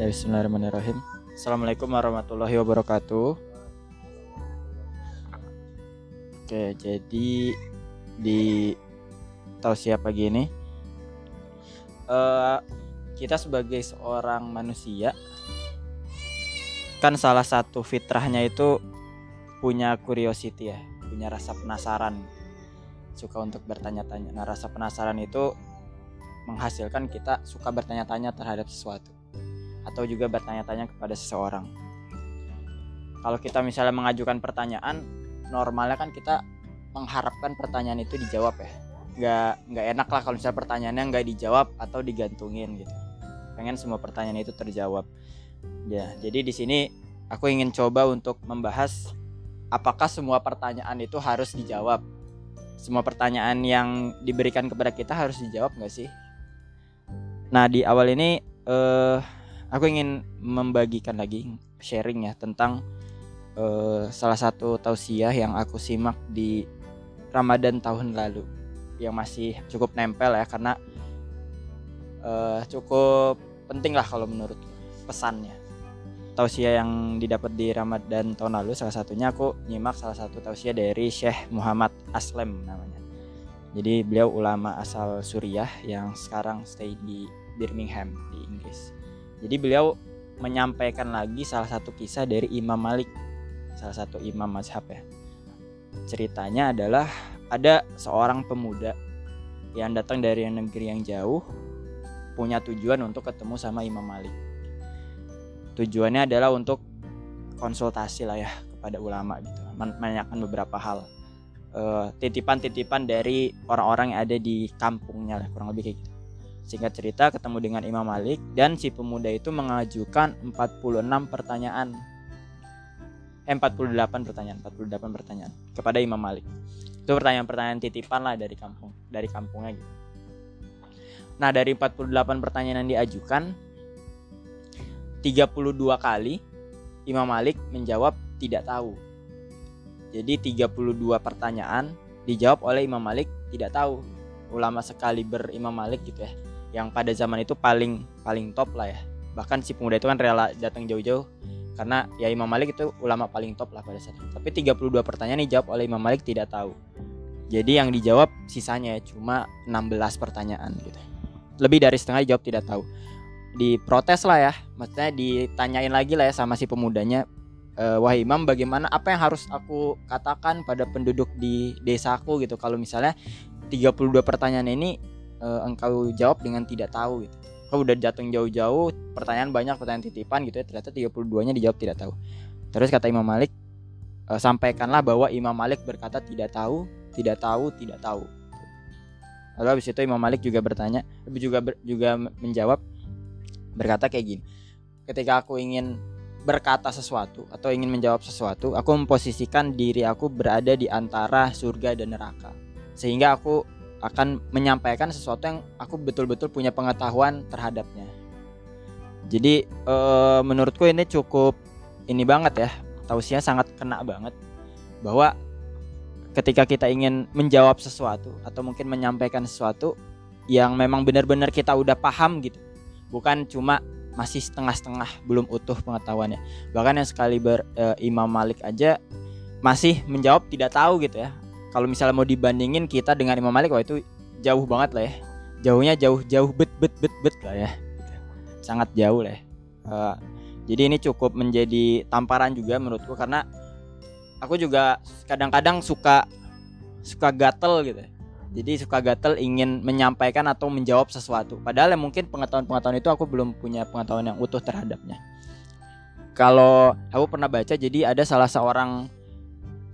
Ya bismillahirrahmanirrahim. Assalamualaikum warahmatullahi wabarakatuh. Oke, jadi di tausiah pagi ini eh kita sebagai seorang manusia kan salah satu fitrahnya itu punya curiosity ya, punya rasa penasaran. Suka untuk bertanya-tanya. Nah, rasa penasaran itu menghasilkan kita suka bertanya-tanya terhadap sesuatu atau juga bertanya-tanya kepada seseorang. Kalau kita misalnya mengajukan pertanyaan, normalnya kan kita mengharapkan pertanyaan itu dijawab ya. Nggak nggak enak lah kalau misalnya pertanyaannya nggak dijawab atau digantungin gitu. Pengen semua pertanyaan itu terjawab. Ya, jadi di sini aku ingin coba untuk membahas apakah semua pertanyaan itu harus dijawab. Semua pertanyaan yang diberikan kepada kita harus dijawab nggak sih? Nah di awal ini eh, aku ingin membagikan lagi sharing ya tentang eh, salah satu tausiah yang aku simak di Ramadan tahun lalu yang masih cukup nempel ya karena eh, cukup penting lah kalau menurut pesannya tausiah yang didapat di Ramadan tahun lalu salah satunya aku nyimak salah satu tausiah dari Syekh Muhammad Aslem namanya jadi beliau ulama asal Suriah yang sekarang stay di Birmingham di Inggris. Jadi beliau menyampaikan lagi salah satu kisah dari Imam Malik, salah satu imam mazhab ya. Ceritanya adalah ada seorang pemuda yang datang dari negeri yang jauh punya tujuan untuk ketemu sama Imam Malik. Tujuannya adalah untuk konsultasi lah ya kepada ulama gitu, menanyakan beberapa hal. titipan-titipan uh, dari orang-orang yang ada di kampungnya lah kurang lebih kayak gitu. Singkat cerita ketemu dengan Imam Malik dan si pemuda itu mengajukan 46 pertanyaan. Eh, 48 pertanyaan, 48 pertanyaan kepada Imam Malik. Itu pertanyaan-pertanyaan titipan lah dari kampung, dari kampungnya gitu. Nah, dari 48 pertanyaan yang diajukan 32 kali Imam Malik menjawab tidak tahu. Jadi 32 pertanyaan dijawab oleh Imam Malik tidak tahu. Ulama sekali berimam Malik gitu ya yang pada zaman itu paling paling top lah ya. Bahkan si pemuda itu kan rela datang jauh-jauh. Karena ya Imam Malik itu ulama paling top lah pada saat itu. Tapi 32 pertanyaan dijawab oleh Imam Malik tidak tahu. Jadi yang dijawab sisanya ya cuma 16 pertanyaan gitu. Lebih dari setengah dijawab tidak tahu. Diprotes lah ya. Maksudnya ditanyain lagi lah ya sama si pemudanya. E, wah Imam bagaimana apa yang harus aku katakan pada penduduk di desaku gitu? Kalau misalnya 32 pertanyaan ini uh, engkau jawab dengan tidak tahu gitu. Kau udah datang jauh-jauh pertanyaan banyak pertanyaan titipan gitu ya ternyata 32 nya dijawab tidak tahu. Terus kata Imam Malik e, sampaikanlah bahwa Imam Malik berkata tidak tahu tidak tahu tidak tahu. Lalu habis itu Imam Malik juga bertanya juga ber, juga menjawab berkata kayak gini ketika aku ingin berkata sesuatu atau ingin menjawab sesuatu aku memposisikan diri aku berada di antara surga dan neraka. Sehingga aku akan menyampaikan sesuatu yang aku betul-betul punya pengetahuan terhadapnya. Jadi e, menurutku ini cukup ini banget ya, tausiah sangat kena banget bahwa ketika kita ingin menjawab sesuatu atau mungkin menyampaikan sesuatu yang memang benar-benar kita udah paham gitu, bukan cuma masih setengah-setengah belum utuh pengetahuannya. Bahkan yang sekali ber e, Imam Malik aja masih menjawab tidak tahu gitu ya kalau misalnya mau dibandingin kita dengan Imam Malik wah itu jauh banget lah ya. Jauhnya jauh jauh bet bet bet bet lah ya. Sangat jauh lah ya. Uh, jadi ini cukup menjadi tamparan juga menurutku karena aku juga kadang-kadang suka suka gatel gitu. Jadi suka gatel ingin menyampaikan atau menjawab sesuatu. Padahal ya mungkin pengetahuan-pengetahuan itu aku belum punya pengetahuan yang utuh terhadapnya. Kalau aku pernah baca jadi ada salah seorang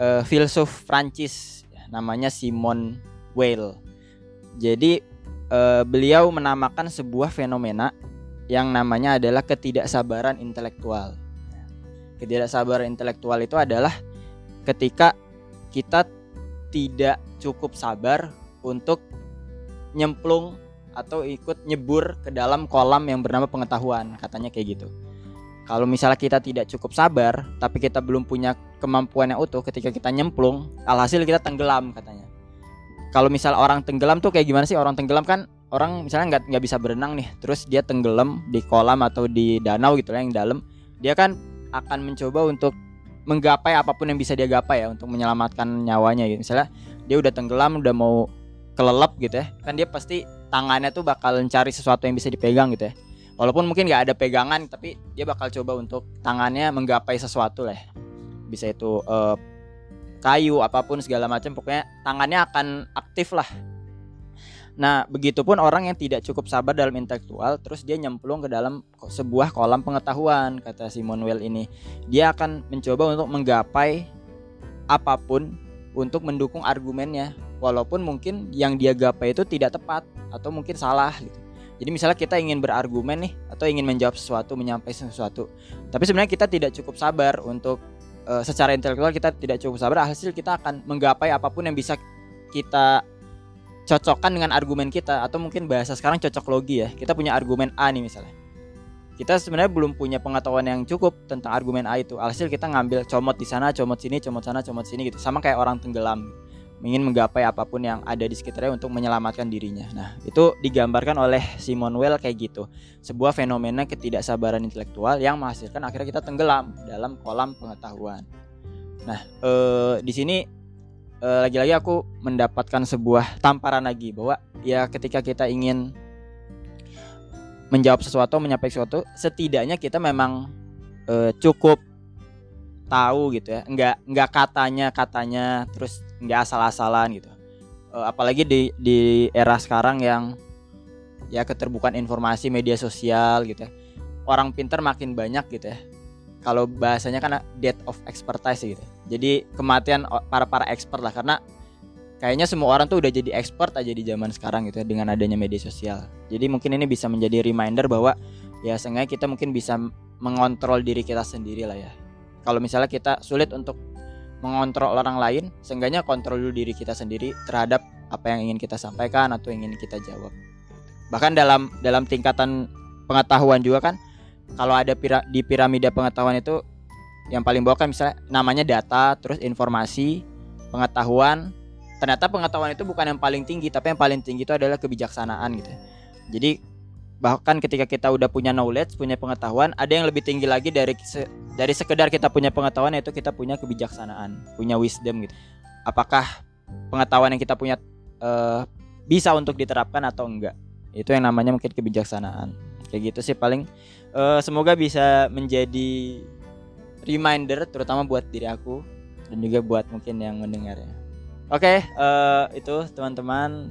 uh, filsuf Prancis namanya Simon Weil. Jadi uh, beliau menamakan sebuah fenomena yang namanya adalah ketidaksabaran intelektual. Ketidaksabaran intelektual itu adalah ketika kita tidak cukup sabar untuk nyemplung atau ikut nyebur ke dalam kolam yang bernama pengetahuan, katanya kayak gitu. Kalau misalnya kita tidak cukup sabar, tapi kita belum punya kemampuan yang utuh ketika kita nyemplung, alhasil kita tenggelam katanya. Kalau misal orang tenggelam tuh kayak gimana sih? Orang tenggelam kan orang misalnya nggak nggak bisa berenang nih terus dia tenggelam di kolam atau di danau gitu lah yang dalam dia kan akan mencoba untuk menggapai apa pun yang bisa dia gapai ya untuk menyelamatkan nyawanya gitu misalnya dia udah tenggelam udah mau kelelep gitu ya kan dia pasti tangannya tuh bakal mencari sesuatu yang bisa dipegang gitu ya walaupun mungkin nggak ada pegangan tapi dia bakal coba untuk tangannya menggapai sesuatu lah ya. bisa itu uh, kayu apa pun segala macam pokoknya tangannya akan aktif lah Nah, begitupun orang yang tidak cukup sabar dalam intelektual, terus dia nyemplung ke dalam sebuah kolam pengetahuan, kata Simon Weil ini. Dia akan mencoba untuk menggapai apa pun untuk mendukung argumennya, walaupun mungkin yang dia gapai itu tidak tepat atau mungkin salah gitu. Jadi misalnya kita ingin berargumen nih atau ingin menjawab sesuatu, menyampaikan sesuatu, tapi sebenarnya kita tidak cukup sabar untuk uh, secara intelektual kita tidak cukup sabar, hasil kita akan menggapai apa pun yang bisa kita cocokkan dengan argumen kita atau mungkin bahasa sekarang cocok logi ya. Kita punya argumen A nih misalnya. Kita sebenarnya belum punya pengetahuan yang cukup tentang argumen A itu. Alhasil kita ngambil comot di sana comot sini comot sana comot sini gitu. Sama kayak orang tenggelam ingin menggapai apa pun yang ada di sekitarnya untuk menyelamatkan dirinya. Nah, itu digambarkan oleh Simon Weil kayak gitu. Sebuah fenomena ketidaksabaran intelektual yang menghasilkan akhirnya kita tenggelam dalam kolam pengetahuan. Nah, eh, di sini uh, lagi-lagi aku mendapatkan sebuah tamparan lagi bahwa ya ketika kita ingin menjawab sesuatu, menyampaikan sesuatu, setidaknya kita memang uh, cukup tahu gitu ya, nggak nggak katanya katanya terus nggak asal-asalan gitu. Uh, apalagi di di era sekarang yang ya keterbukaan informasi media sosial gitu ya, orang pinter makin banyak gitu ya kalau bahasanya kan death of expertise gitu. Jadi kematian para para expert lah karena kayaknya semua orang tuh udah jadi expert aja di zaman sekarang gitu ya dengan adanya media sosial. Jadi mungkin ini bisa menjadi reminder bahwa ya seenggaknya kita mungkin bisa mengontrol diri kita sendiri lah ya. Kalau misalnya kita sulit untuk mengontrol orang lain, seenggaknya kontrol dulu diri kita sendiri terhadap apa yang ingin kita sampaikan atau ingin kita jawab. Bahkan dalam dalam tingkatan pengetahuan juga kan kalau ada pira di piramida pengetahuan itu yang paling bawah kan misalnya namanya data, terus informasi, pengetahuan. Ternyata pengetahuan itu bukan yang paling tinggi, tapi yang paling tinggi itu adalah kebijaksanaan gitu. Jadi bahkan ketika kita udah punya knowledge, punya pengetahuan, ada yang lebih tinggi lagi dari dari sekedar kita punya pengetahuan yaitu kita punya kebijaksanaan, punya wisdom gitu. Apakah pengetahuan yang kita punya uh, bisa untuk diterapkan atau enggak? Itu yang namanya mungkin kebijaksanaan. Kayak gitu sih paling uh, semoga bisa menjadi reminder terutama buat diri aku dan juga buat mungkin yang mendengar ya. Oke, okay, uh, eh, itu teman-teman.